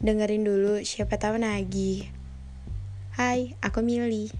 Dengerin dulu, siapa tahu nagih. Hai, aku Mili.